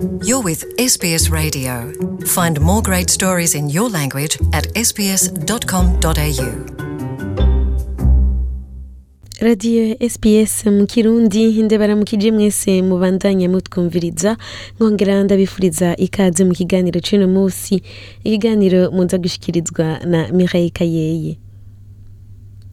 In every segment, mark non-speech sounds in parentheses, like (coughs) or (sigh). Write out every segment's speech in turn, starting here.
You're with SBS Radio. Find more great stories in your language at sbs.com.au. radiyo SPS mu kirundi ndabaramukije mwese mubandanya mutwumviriza nkongera ndabifuriza ikaze mu kiganiro c'uno munsi ikiganiro muza gushikirizwa na Mireille Kayeye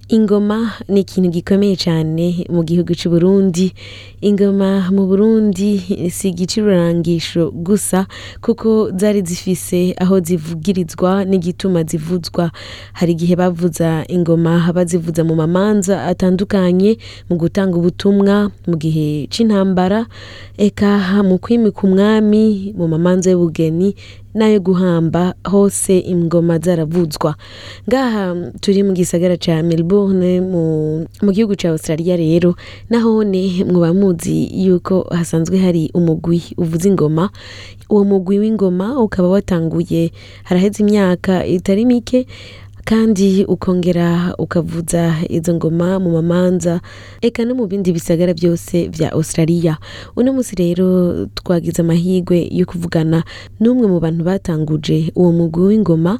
ingoma ni ikintu gikomeye cyane mu gihugu cy'u Burundi. Ingoma mu Burundi si igicirurangisho gusa kuko zari zifise aho zivugirizwa n'igituma zivuzwa. Hari igihe bavuza ingoma bazivuza mu mamanza atandukanye mu gutanga ubutumwa mu gihe c'intambara eka mu kwimika umwami mu mamanza y'ubugeni n'ayo guhamba hose ingoma zaravuzwa. Ngaha turi mu gisagara ca Melbourne mu, gihugu ca Australia rero nahone muba muzi yuko hasanzwe hari umugwi uvuza ingoma. Uwo mugwi w'ingoma ukaba watanguye haraheze imyaka itari mike kandi ukongera ukavuza izo ngoma mu mamanza eka no mu bindi bisagara byose vya Australia. Uno musi rero twagize amahirwe yo kuvugana n'umwe mu bantu batanguje uwo mugwi w'ingoma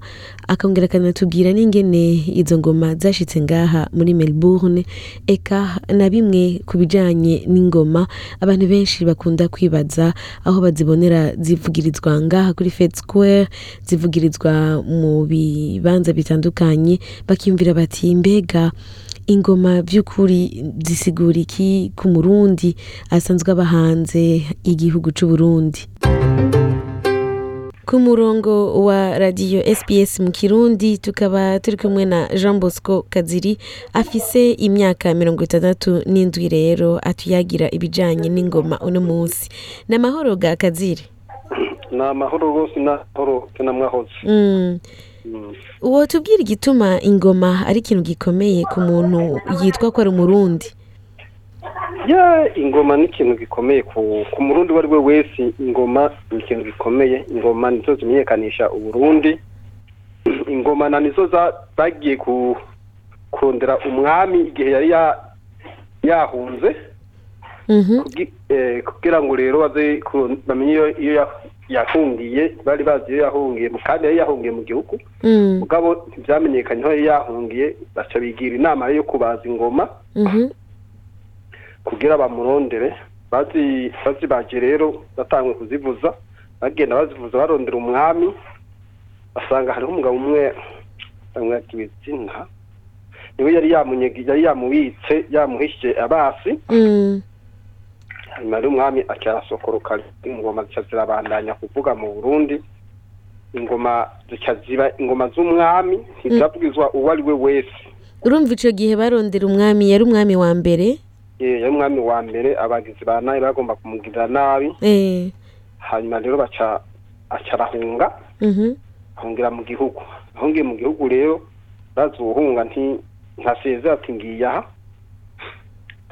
akongera akanatubwira n'ingene izo ngoma zashitse ngaha muri Melbourne eka na bimwe ku bijanye n'ingoma abantu benshi bakunda kwibaza aho bazibonera zivugirizwa ngaha kuri Fed Square zivugirizwa mu bibanza bitandukanye bakiyumvira bati mbega ingoma by'ukuri zisigura iki ku murundi? Asanzwe aba hanze igihugu c'u Burundi. Ku murongo wa radiyo SPS mu kirundi tukaba turi kumwe na Jean Bosco Kaziri afise imyaka mirongo itandatu n'indwi rero atuyagira ibijanye n'ingoma uno munsi. Ni amahoro ga Kaziri? Ni amahoro rwose ni amahoro mwahoze. Mm. uwo tubwira igituma ingoma ari ikintu gikomeye ku muntu yitwa ko ari umurundi ya ingoma ni ikintu gikomeye ku murundi uwo ari we wese ingoma ni ikintu gikomeye ingoma nizo zimenyekanisha uburundi ingoma na nizo bagiye ku kurondera umwami igihe yari ya- yahunze Mhm. eh, kugira ngo rero baze bamenye iyo yahungiye bari bazi iyo yahungiye mu- kandi yari yahungiye mu gihugu. Mm. mugabo ntibyamenyekanye aho yari yahungiye baca bigira inama yo kubaza ingoma. Mhm. kugira bamurondere. Bazi bazibaje rero batangwe kuzivuza. Bagenda bazivuza barondera umwami. Basanga hariho umugabo umwe bamwakira izina ni we yari yamubitse yamuhishije abasi. Mm. hanyuma rero umwami acyasokoroka ingoma zica zirabandanya kuvuga mu burundi ingoma zica ziba ingoma z'umwami ntizavugizwa uwo ari we wese urumva ico gihe barondera umwami yari umwami wa mbere yari umwami wa mbere abagizi ba nabi bagomba kumugirira nabi eh. hanyuma rero baca aca arahunga Mhm. ahungira mu gihugu ahungiye mu gihugu rero nti ntasezera ati ngiye aha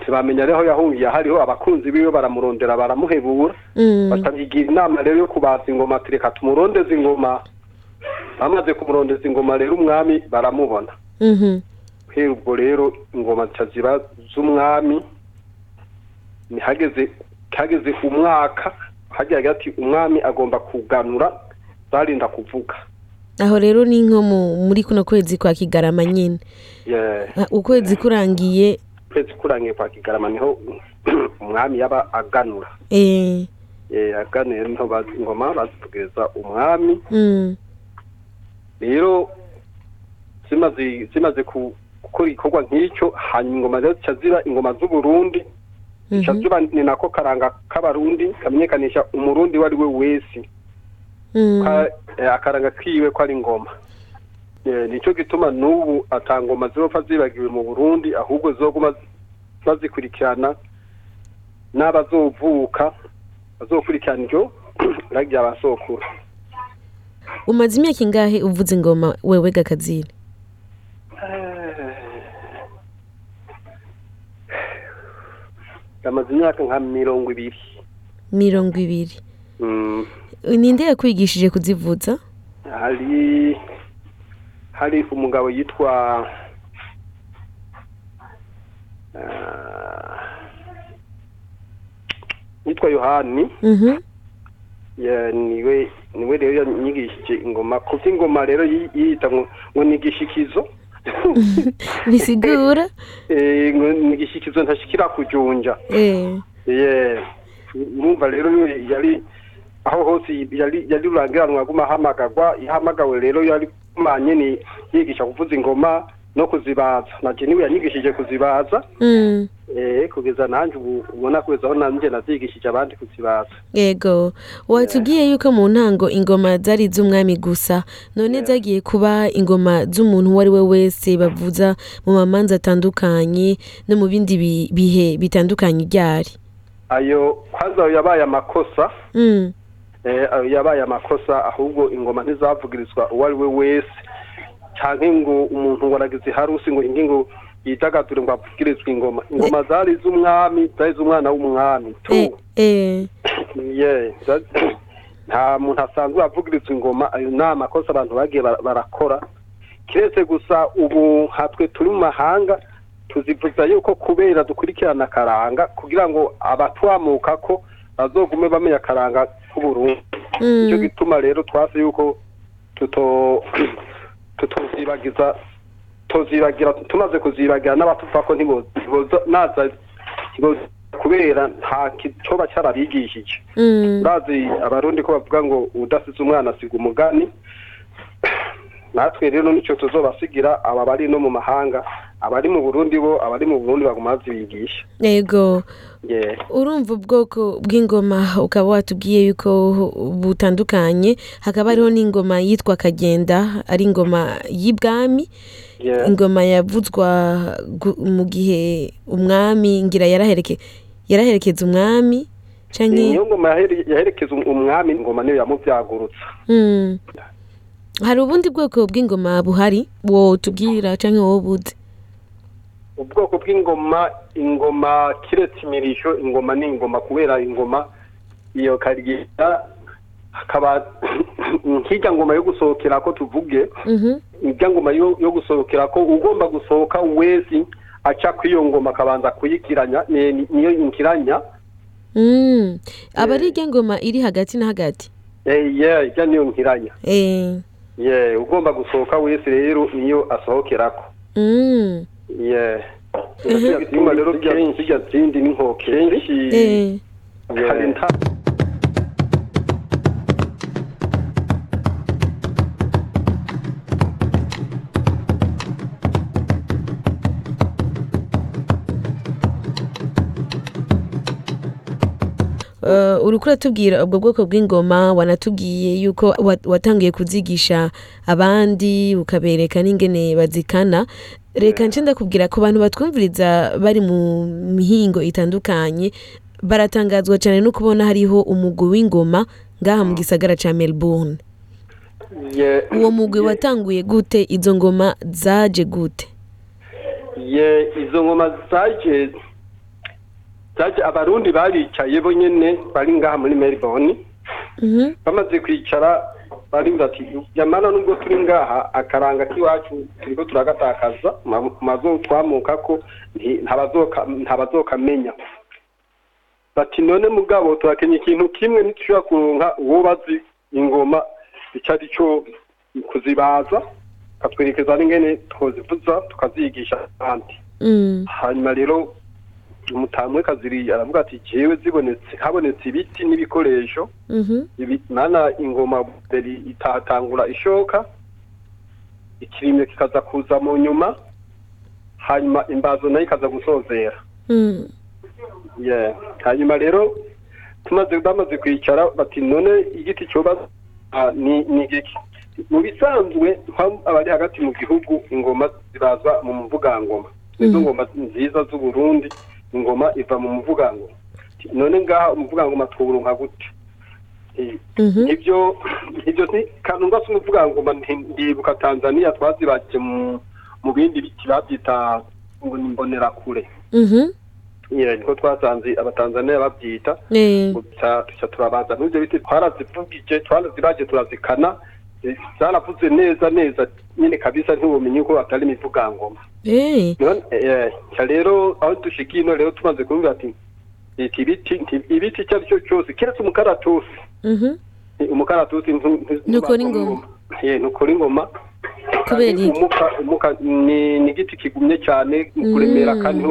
ntibamenya aho yahungiye hariho abakunzi biwe baramurondera baramuhebura Mm. bakabigira inama rero yo kubaza ingoma ati reka tumurondeze ingoma bamaze kumurondeza ingoma rero umwami baramubona Mhm. kubera ubwo rero ingoma ziba z'umwami ntihageze hageze umwaka hagira hagati umwami agomba kuganura barinda kuvuga aho rero ni nko mu- muri kuno kwezi kwa kigarama nyine. Ah, ukwezi kurangiye ukwezi kurangiye kwa kigarama ni ho umwami (clears throat) yaba aganura eh. Eh, aganuye ni ho bazi ingoma bazivugiriza umwami mm. rero zimaze zimaze gukora igikorwa nk'icyo hanyuma ingoma rero zica ziba ingoma z'uburundi zica Mhm. ziba ni nako karanga k'abarundi kamenyekanisha umurundi uwo ari we wese Mm. Eh, akaranga kiwe ko ari ingoma ni cyo gituma n'ubu atangoma zizopfa zibagiwe mu burundi ahubwo zizoguma bazikurikirana n'abazovuka bazokurikirana iryo rya (clears throat) basokuru umaze imyaka ingahe uvuza ingoma wewe gakazira (sighs) yamaze imyaka nka mirongo ibiri. Mirongo ibiri. Mm, ninde yakwigishije kuzivuza? Hari hari umugabo yitwa yitwa yohani. Mhm. Niwe ni we rero yanyigishije ingoma ku by'ingoma rero yi- yiyita ngo ni igishikizo (laughs) bisigura? (laughs) Eh, ngo ni igishikizo ntashikira kujunja. Eh. Urumva rero yari aho hose yari rurangiranwa aguma ahamagagwa yahamagawe rero yari kumanye ni yigisha kuvuza ingoma. No kuzibaza. Naje ni we yanyigishije kuzibaza. Mm. eh kugeza nanjye ubu ubona kugeza aho nanjye nazigishije abandi kuzibaza. Yego. Watubwiye yuko mu ntango ingoma zari iz'umwami gusa none zagiye kuba ingoma z'umuntu uwo ari we wese bavuza mu mamanza atandukanye no mu bindi bi- bihe bitandukanye ryari ayo kwanza yabaye amakosa. Mm. eh yabaye amakosa ahubwo ingoma ntizavugirizwa uwo ari we wese. Canke ngo umuntu ngo aragize harusi ngo ingi ngo yidagadure ngo avugirizwe ingoma. Ingoma zari iz'umwami zari iz'umwana w'umwami. Tu. Eh, eh. (coughs) (coughs) nta muntu asanzwe avugirizwa ingoma ayo ni amakosa abantu bagiye bara- barakora. Kiretse gusa ubu hatwe turi mu mahanga tuzivuza yuko kubera dukurikirana akaranga kugira ngo abatwamuka ko bazogume bamenya akaranga k'uburundi ni cyo Mm. gituma rero twase yuko tuto (coughs) tutozibagiza tuzibagira tumaze kuzibagira n'abatuva ko ntiboza kubera nta kicoba cyarabigishije Mm. urazi abarundi ko bavuga ngo udasize umwana asiga umugani. Natwe rero ni cyo tuzobasigira aba bari no mu mahanga. Abari mu burundi bo abari mu burundi baguma bazibigisha yego. Urumva ubwoko bw'ingoma ukaba watubwiye yuko butandukanye hakaba hariho n'ingoma yitwa kagenda ari ingoma y'ibwami ingoma yavuzwa mu gihe umwami ngira yarahereke yaraherekeza umwami niyo ngoma yahere- yaherekeza umwami ingoma niyo yamuvyagurutsa Mm. hari ubundi bwoko bw'ingoma buhari wotubwira canke wowe buzi ubwoko bw'ingoma ingoma kiretse imirisho ingoma ni ingoma kubera ingoma iyo karigenda hakaba (clears throat) nk'ijya ngoma yo gusohokera ko tuvuge Mhm. ijya ngoma yo, gusohokera ko ugomba gusohoka wese aca kw'iyo ngoma akabanza kuyikiranya ni- ni- niyo inkiranya Mm. aba ari irya ngoma iri hagati na hagati eh ijya niyo nkiranya eh. ugomba gusohoka wese rero niyo asohokerako inyuma rero kenshi. hari nta uratubwira ubwo bwoko bw'ingoma wanatubwiye yuko wa- watangiye kuzigisha abandi ukabereka n'ingene bazikana. Reka nce ndakubwira ku bantu batwumviriza bari mu mihingo itandukanye baratangazwa cyane no kubona hariho umugwi w'ingoma ngaha mu gisagara ca melbourne. Uwo mugwi watanguye gute? Izo ngoma zaje gute? Yeah, izo ngoma zaje zaje abarundi baricaye bo nyene bari ngaha muri melbourne. Mhm. bamaze kwicara barimva ati yamana nubwo turi ngaha akaranga k'iwacu turiko turagatakaza ma- mazo twamuka ko ntabazokamenya bati none mugabo turakenya ikintu kimwe ntitushobora kuronka uwo bazi ingoma ico ari cyo kuzibaza katwerekeza n'ingene twozivuza tukazigisha abandi Mm. hanyuma rero umutamwe kaziri aravuga ati jewe zibonetse habonetse ibiti n'ibikoresho. Mhm. mana ingoma mbere itatangura ishoka ikirimyo kikaza kuza mu nyuma hanyuma imbazo na yo ikaza gusozera. Mm. hanyuma rero tumaze bamaze kwicara bati none igiti cyoba ni igiki mu bisanzwe abari hagati mu gihugu ingoma zibazwa mu muvugangoma. Izo ngoma nziza z'u Burundi ingoma iva mu muvugangoma none ngaha umuvugangoma twuburunka gute Eh, Mhm. ibyo ibyo ni kanunga se umuvugangoma nti- ndibuka Tanzania twazibaje mu bindi biti babyita ngo ni imbonerakure Mhm. niko twasanze abatanzaniya babyita Eh. gusa tuca turabanza n'ibyo biti twarazivugije twarazibaje turazikana eh, zaravuze neza neza nyine kabisa ntibumenye ko atari imivugangoma Eh. eh, rero aho dushikiye ino rero tumaze kumva ati ibiti icyo ari cyo cyose keretse umukaratusi Mhm. umukaratusi ntu- ntu- Ntukora ingoma. Eh, ntukora ingoma Kubera umuka ni igiti kigumye cyane kuremera Mm. kandi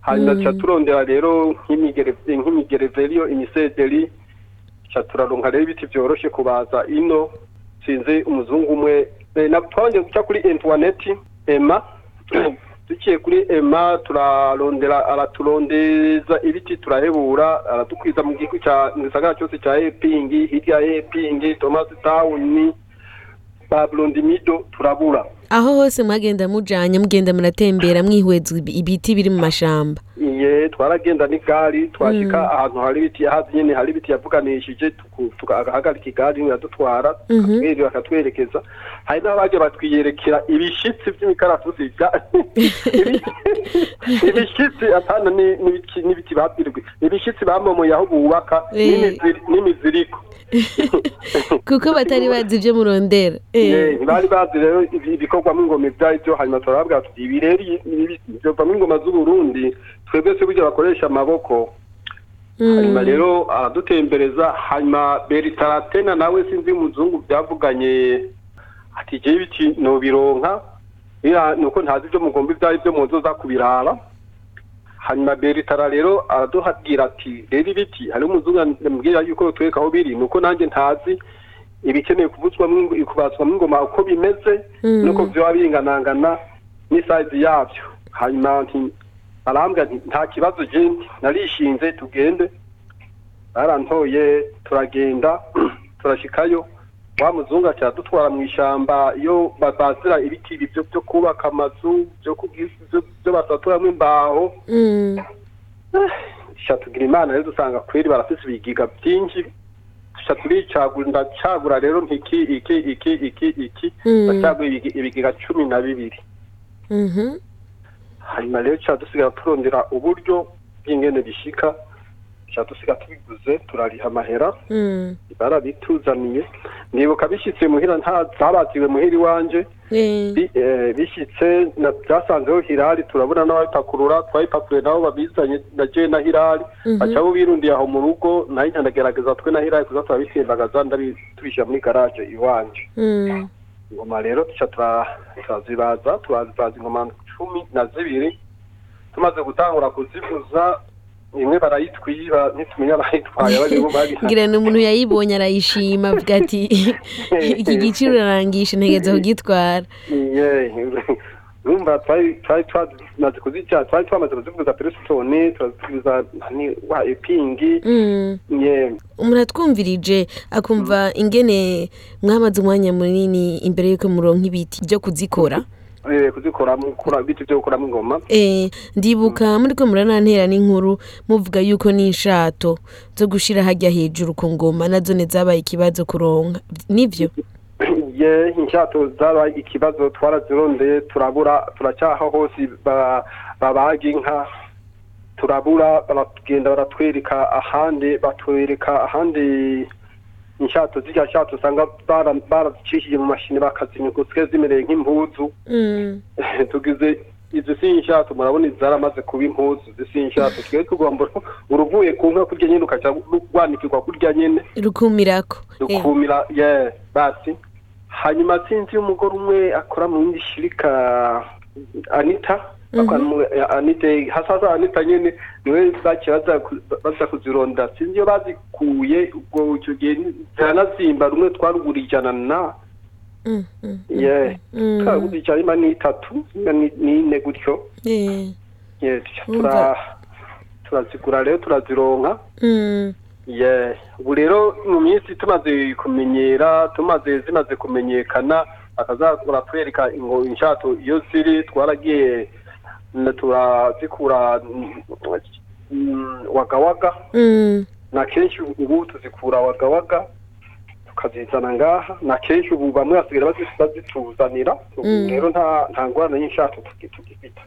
hanyuma Mm. turondera rero nk'imigereve nk'imigereveriyo imisederi turaronka rero ibiti byoroshe kubaza ino. Sinzi umuzungu umwe. Eh, na- twabanje guca kuri interineti ema (clears throat) duciye kuri ema turarondera araturondeza ibiti turahebura aradukwiza mu gihugu cya mu gisagara cyose cya epingi hirya ya epingi tomasi tawuni baburundimido turabura. Aho hose mwagenda mujanye mugenda muratembera mwihweza ibi- ibiti biri mu mashamba. Iye twaragenda n'igari twashika ahantu hari ibiti hazi nyene hari ibiti yavuganishije agahagarika igari biradutwara Mhm. akatwere- bakatwerekeza hari n'abaje batwiyerekera ibishitsi vy'imikaratusi vya- ibi- ibishitsi atana n'ibiti babwirwe ibishitsi bamomoye aho bubaka Eh. n'imiziri- n'imiziriko kuko batari bazi ibyo murondera Eh. Eh, ntibari bazi rero ibi- ibikorwamo ingoma ibyo ari byo hanyuma turababwira tuti ibi rero ibi byovamo ingoma z'uburundi twebwe se burya bakoresha amaboko. Mm. hanyuma rero aradutembereza hanyuma beritaratena nawe sinzi umuzungu byavuganye. Ati jyewe ibiti nobironka biriya ni uko ntazi ibyo mugomba ibyo ari byo muzoza kubiraba hanyuma beritara rero araduhabwira ati rero ibiti hariho umuzungu yambwira yuko twereka aho biri. Ni uko nanjye ntazi ibikeneye kubazwamo ingoma uko bimeze Mm. nuko byaba binganangana n'isayizi yabyo. Hanyuma arambwira nti nta kibazo je narishinze tugende. Barantoye turagenda (clears throat) turashikayo. Wa muzungu acyadutwara mu ishyamba iyo babazira ibiti ibi byo byo kubaka amazu byo basaturamwo imbaho. Mm. sha tugira imana rero dusanga kweri barafise ibigiga byinshi. Turicagura ndacagura rero ntiki iki iki iki iki. Mm. ndacagura ibigi- ibigiga cumi na bibiri. Mhm. Hanyuma rero ca dusigara turondera uburyo bw'ingene bishika ca dusiga tubiguze turariha amahera Mm. barabituzaniye nibuka bishyitse muhira nta zabaziwe muhira iwanje. Bi- eh, bishyitse byasanzeho hirari turabona n'ababipakurura twabipakuruye nabo babizanye na je na hirari Mhm. baca bo birundiye aho mu rugo na yo ndagerageza twe na hirari kuza turabisimbagaza ndabi- tubishyira muri garaje iwanje Mm. ingoma rero tuca tura- turazibaza turazibaza ingoma cumi na zibiri tumaze gutangura kuzivuza imwe barayitwiba ntitumenya abayitwaye (laughs) ngira ni umuntu yayibonye arayishima avuga ati (laughs) iki giciro urarangisha ntegeza kugitwara. Urumva twari twamaze kuzica twari twamaze kuzivuza peresitoni turazivuza wa epingi Mm. muratwumvirije akumva ingene mwamaze umwanya munini imbere y'uko muronka ibiti byo kuzikora. Eh, kuzikora mukura biti byo gukoramo ingoma Eh, ndibuka muri ko muranantera n'inkuru muvuga yuko n'inshato zo gushira hajya hejuru ku ngoma na zo zabaye ikibazo kuronka. Nivyo? (clears throat) Ye inshato zabaye ikibazo twarazirondeye turabura turacyaha hose ba- babaga inka turabura baragenda baratwereka ahandi batwereka ahandi inshato zirya nshato usanga bara- barazicishije mu mashini bakazinyuguswe zimereye nk'impuzu. Mm. (laughs) tugize izi si inshato murabona zaramaze kuba impuzu izi si inshato. Twari tugomba uruvuye ku nka kurya nyine ukaca rwanikirwa kurya nyine. Rukumirako. Eh, rukumira ye basi. Hanyuma sinzi umugore umwe akora mu yindi shirika anita. Mu- anita hasaza anita nyene ni we baciye baza ku- baza kuzironda. Sinzi iyo bazikuye ubwo icyo gihe ziranazimba rumwe twarugura ijana na ye. mm. twarugura ijana ima n'itatu n'ine gutyo. Turazigura rero turazironka. Ubu rero mu minsi tumaze kumenyera tumaze zimaze kumenyekana bakazakura twereka ingo inshato iyo ziri twaragiye turazikura mm, mm, wagawaga Mm. na kenshi ubu tuzikura wagawaga tukazizana ngaha. Na kenshi ubu bamwe basigaye bazi- bazituzanira. Ubu rero nta ngorane y'inshato tugi- tugifite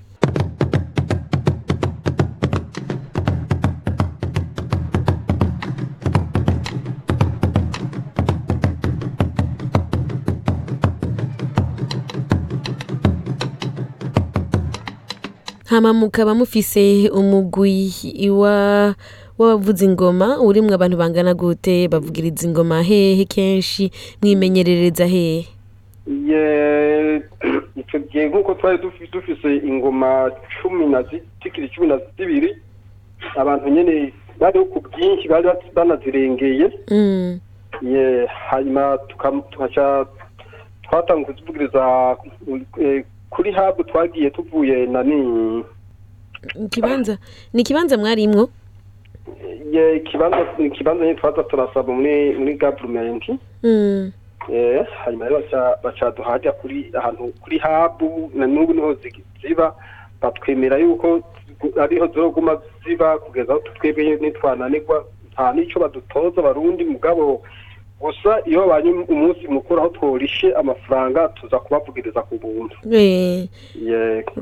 hama mukaba mufise umugwi wa w'abavuza ingoma urimwo abantu bangana gute bavugiriza ingoma hehe kenshi mwimenyerereza hehe icyo gihe nk'uko twari dufi- dufise ingoma cumi na zi- tikiri cumi na zibiri abantu nyene bariho ku bwinshi bari banazirengeye Mm. hanyuma tukaca twatanga kuzivugiriza eh, kuri habu twagiye tuvuye nani ikibanza ni ikibanza mwarimwo? Ye ikibanza ikibanza nyine twaza turasaba muri muri government. Mm. Eh, hanyuma rero baca baca hajya kuri ahantu kuri habu na n'ubu ni ho zi- ziba. Batwemera yuko ariho ziroguma ziba kugeza aho twebwe nitwananirwa. Nta n'icyo badutoza barundi mugabo gusa iyo babanye umunsi mukuru aho tworishe amafaranga tuza kubavugiriza ku buntu.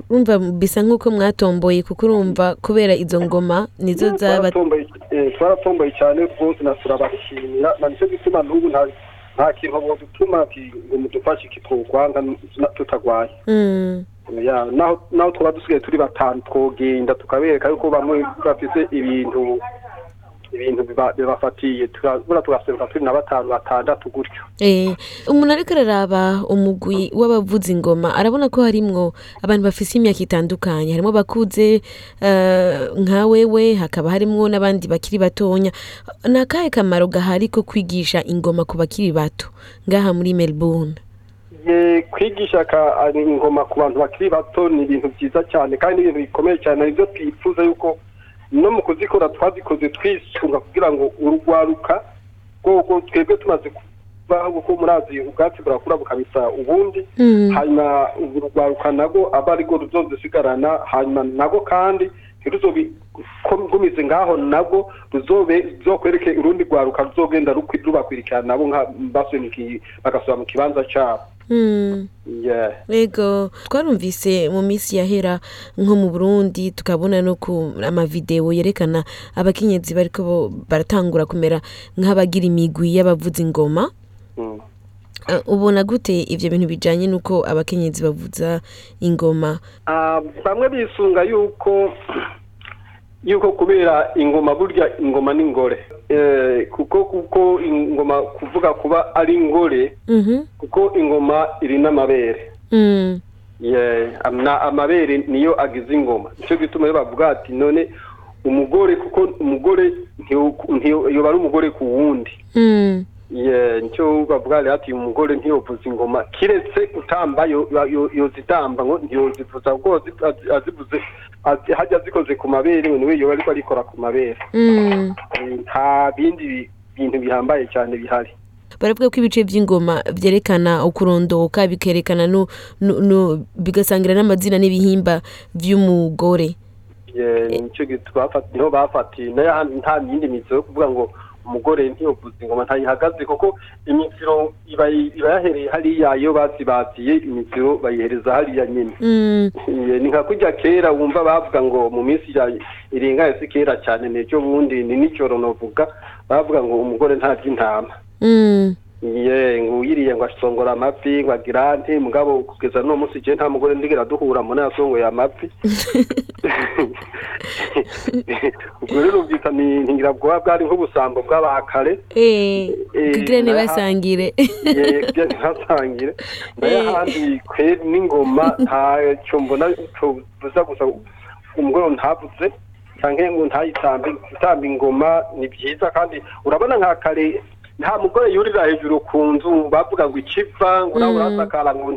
Urumva bisa nk'uko mwatomboye kuko urumva kubera izo ngoma nizo zaba twaratomboye eh, twaratomboye cyane rwose na turabashimira. Na ni cyo gituma n'ubu nta nta kintu bodutuma ki- ngo mudufashe kitwokwanga tutagwaye. Mm. naho naho twaba dusigaye turi batanu twogenda tukabereka yuko bamwe bafise ibintu ibintu biba- bibafatiye. Turabura tugaseruka turi na batanu batandatu gutyo. Eh, umuntu ariko araraba umugwi w'abavuza ingoma arabona ko harimwo abantu bafise imyaka itandukanye. Harimo bakuze eh, nka wewe hakaba harimwo n'abandi bakiri batonya. Ni akahe kamaro gahari ko kwigisha ingoma ku bakiri bato? Ngaha muri melbourne. Ye, kwigisha ingoma ku bantu bakiri bato ni ibintu byiza cyane kandi ni ibintu bikomeye cyane. Nibyo twifuza yuko no mu kuzikora twazikoze twisunga kugira ngo urugwaruka rwoko twebwe tumaze kubaho kuko murazi ubwatsi burakura bukabisa ubundi Mm. hanyuma urugwaruka nago aba arirwo ruzozisigarana hanyuma nago kandi ntiruzogumize ngaho nago ruzobe ruzokwereke urundi rwaruka ruzogenda rubakwirikirana nabo bagasubira mu kibanza cyabo Mm. Yeah. Ego twarumvise mu minsi yahera nko mu Burundi tukabona no ku amavideo yerekana abakenyezi bariko baratangura kumera nk'abagira imigwi y'abavuza ingoma ubona gute ivyo bintu bijanye nuko abakenyezi bavuza ingoma Ah, bamwe bisunga yuko yuko kubera ingoma burya ingoma n'ingore eh, kuko kuko ingoma kuvuga kuba ari ingore Mhm. kuko ingoma iri n'amabere Mm. Amabere niyo agize ingoma ni cyo gituma rero bavuga ati none umugore kuko umugore ntiyo- ntiyo- yoba ari umugore ku wundi Mm. Ni cyo bavuga rero ati umugore ntiyovuza ingoma kiretse yo- yozitamba ngo ntiyozivuza azi- azivuze azi- hajya zikoze ku mabere ni we yoba ariko arikora ku mabere Mm. Nta bindi bintu bihambaye cyane bihari. Baravuga ko ibice by'ingoma vyerekana ukurondoka bikerekana bigasangira n'amazina n'ibihimba vy'umugore Yeah, ni cyo ni ho bafatiye nta yindi mizo yo kuvuga ngo umugore ntiyovuza ingoma ntayihagaze kuko imiziro iba yahereye hariya iyo bazibaziye imiziro bayihereza hariya nyine Mm. Ni nka kujya kera wumva bavuga ngo mu minsi ya irengaye si kera cyane n'ejo bundi ni nijoro novuga bavuga ngo umugore ntarya intama Mm. Ye ngo uyiriye ngo asongora amavi ngo agira nti mugabo kugeza n'uwo munsi je nta mugore ndigera duhura mbona yasongoye amavi (laughs) ubwo rero byita ni ntingirabwoba bwari nk'ubusambo bw'abakare Eh, Eh, kugira ntibasangire. yebye ntihasangire (laughs) na yo ahandi kweri n'ingoma ntacyo mbona tubuza gusa umugore ntavuze cyangwa ngo ntayitambe gutamba ingoma ni byiza kandi urabona nka kare nta mugore yurira hejuru ku nzu bavuga ngo ikiva ngo nawe Mm. urasakara ngo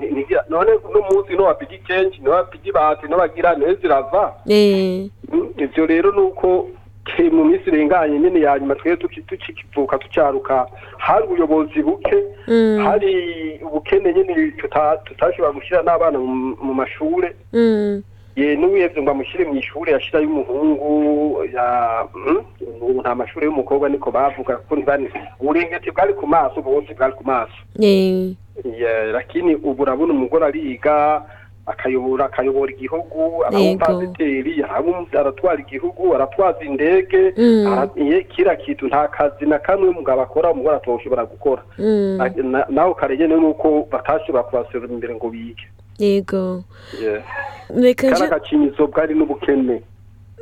none uno munsi no wapiga ikenshi no wapiga ibati no bagira ni we zirava Eh, Mm, ivyo rero nuko ke- mu minsi irenganye nyene ya nyuma twebwe tuki- tukikivuka tucaruka hari ubuyobozi buke Mm. hari ubukene tuta- tutashobora gushyira n'abana mu mm. Ye n'uwihevye ngo amushyire mu ishure yashira y'umuhungu ya mm, ubu nta mashure y'umukobwa niko bavuga kuko ntibani uburengeti bwari ku maso bwose bwari ku maso. Lakini ubu urabona umugore ariga akayobora akayobora igihugu araba- aratwara igihugu aratwaza indege Mm. kira kintu nta kazi na kamwe umugabo akora umugore atoshobora gukora. Mm. Na- nawe karengene nuko batashobora kubaserura imbere ngo bige. Yego Yeah. reka kari nje agacinyizo bwari n'ubukene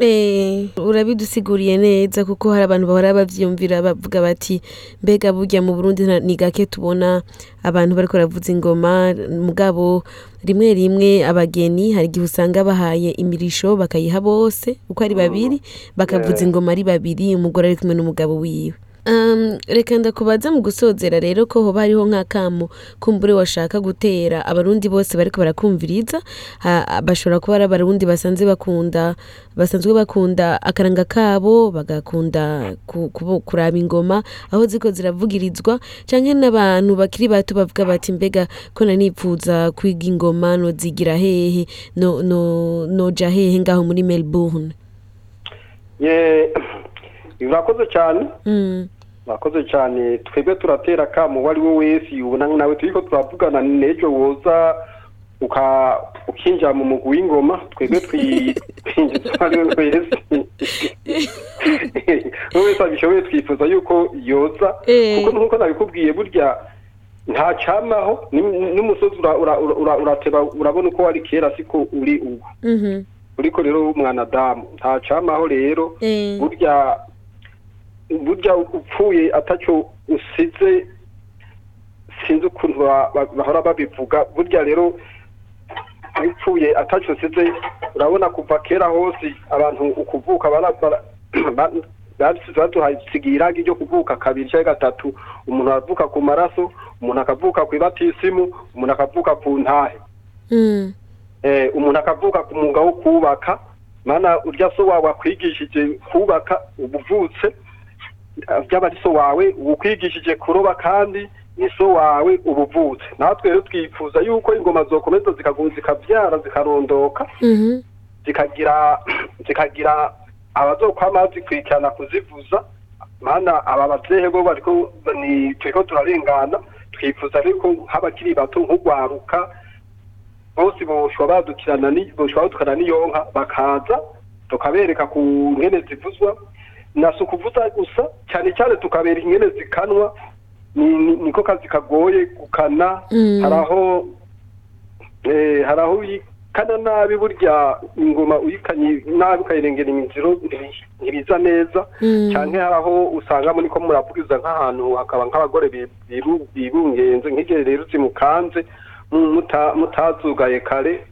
Eh, urabidusiguriye neza kuko hari abantu bahora bavyiyumvira bavuga bati mbega burya mu Burundi ni gake tubona abantu bariko baravuza ingoma mugabo rimwe rimwe abageni hari igihe usanga bahaye imirisho bakayiha bose uko ari babiri bakavuza Eh. ingoma ari babiri umugore ari kumwe n'umugabo wiwe reka ndakubaza mu gusozera rero ko hoba hariho nk'akamo kumbure washaka gutera abarundi bose bariko barakumviriza bashobora kuba ari abarundi basanzwe bakunda basanzwe bakunda akaranga kabo bagakunda kuraba ingoma aho ziko ziravugirizwa canke n'abantu bakiri bato bavuga bati mbega ko nanipfuza kwiga ingoma nozigira hehe no, no, noja hehe ngaho muri melbourne? Ye- urakoze cyane. Mm. urakoze cyane. Twebwe turatera akamo uwo ari we wese. Ubona nawe turiko turavugana n'ejo woza ukinjira mu mugwi w'ingoma. Twebwe twi- (laughs) twinjiza uwo ari we wese. (laughs) Uwo wese abishoboye twifuza yuko yoza. Eh. kuko nk'uko nabikubwiye burya nta camaho ni- n'umusozi ura- ura- ura- urateba urabona uko wari kera siko uri ubu. Mhm. uriko rero w'umwanadamu nta camaho rero. Eh. burya burya upfuye ataco usize sinzi ukuntu ba- ba- bahora babivuga. Burya rero upfuye ataco usize urabona kuva kera hose abantu ukuvuka bara- bara- ba- basize baduhasigiye iragi ryo kuvuka kabiri cyangwa gatatu. Umuntu aravuka ku maraso umuntu akavuka ku ibatisimu umuntu akavuka ku ntahe. Mm. eh, umuntu akavuka ku mwuga wo kubaka mana urya so wawe akwigishije kubaka ubuvutse byaba ari so wawe ukwigishije kuroba kandi ni so wawe ubuvutse natwe rero twifuza yuko ingoma zokomeza zikabyara zikarondoka Mhm. zikagira zikagira abazokwama zikurikirana kuzivuza mana aba bavyehe bo bariko ni turiko turarengana twifuza ariko nk'abakiri bato nk'ugwaruka bose boshobora badukirana boshobora badukana n'iyonka bakaza tukabereka ku ngene zivuzwa na si ukuvuza gusa cyane cyane tukabereka ingene zikanwa ni, ni, niko kazi kagoye gukana Mm. hari aho eh, hari aho uyikana nabi burya ingoma uyikanye nabi ukayirengera imiziro ntibi- ntibiza neza Mm. cyane hari aho usanga muri ko muravugiza nk'ahantu hakaba nk'abagore bibungenze nk'igihe rero zimukanze mu- muta- mutazugaye kare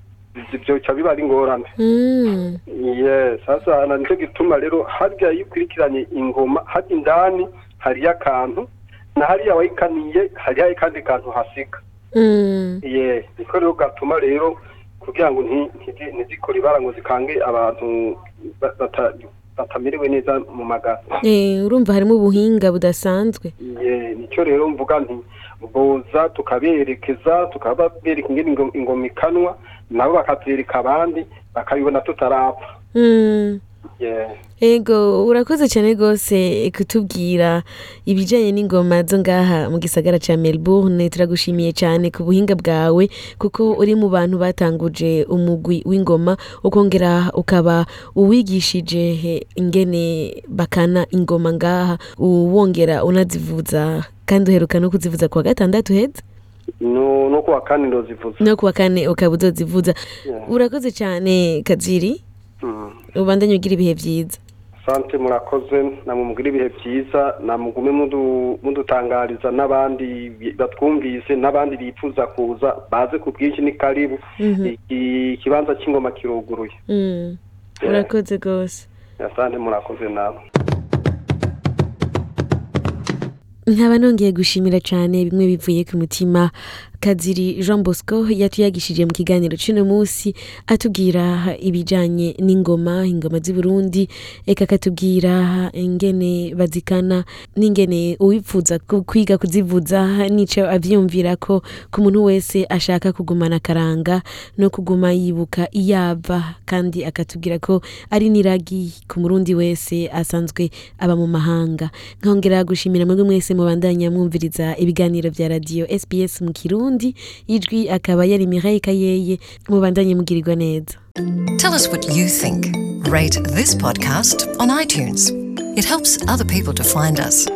ibyo bica biba ari ingorane Mm. yes sasa ni cyo gituma rero harya iyo ukurikiranye ingoma harya indani hariyo akantu na hariya wayikaniye hariyo akandi kantu hasiga Mm. ye niko rero gatuma rero kugira ngo nti- ntizi- ntizikore ibara ngo zikange abantu ba- bata- batamerewe neza mu magara Eh, urumva harimo ubuhinga budasanzwe ni cyo rero mvuga nti boza tukaberekeza tukababereka ingene ingo- ingoma ikanwa nabo bakatwereka abandi bakabibona tutarapfa. Mm. ye ego urakoze cyane rwose kutubwira ibijyanye n'ingoma zo ngaha mu gisagara cya melbourne. Turagushimiye cyane ku buhinga bwawe kuko uri mu bantu batanguje umugwi w'ingoma ukongera ukaba uwigishije ingene bakana ingoma ngaha uwongera unazivuza kandi uheruka no kuzivuza kuwa gatandatu heza no kuwa kane ndozivuza no kuwa kane ukaba uzozivuza urakoze cyane kaziri. Mm. ubandanye ugira ibihe byiza. Sante murakoze. Namumugire ibihe byiza. Namugume mudu- mudutangariza n'abandi batwumvise n'abandi bifuza kuza. Baze ku bwinshi ni karibu. Mhm. Iki- ikibanza cy'ingoma kiruguruye. Mm. urakoze rwose. Asante murakoze nawe. Nkaba nongeye gushimira cyane bimwe bivuye ku mutima kaziri jean bosco yatuyagishije mu kiganiro cy'uno munsi atubwira ibijyanye n'ingoma ingoma z'i burundi. Eka akatubwira ingene bazikana n'ingene uwipfuza ku- kwiga kuzivuza n'icyo abyiyumvira ko ku muntu wese ashaka kugumana akaranga no kuguma yibuka iyava. Kandi akatubwira ko ari n'iragi ku murundi wese asanzwe aba mu mahanga. Nkongera gushimira mwebwe mwese mubandanya mwumviriza ibiganiro bya radiyo sbs mu kirundi. Ijwi akaba yari mihaye kayeye mubandanye mugirirwa neza Tell us what you think. Rate this podcast on iTunes. It helps other people to find us.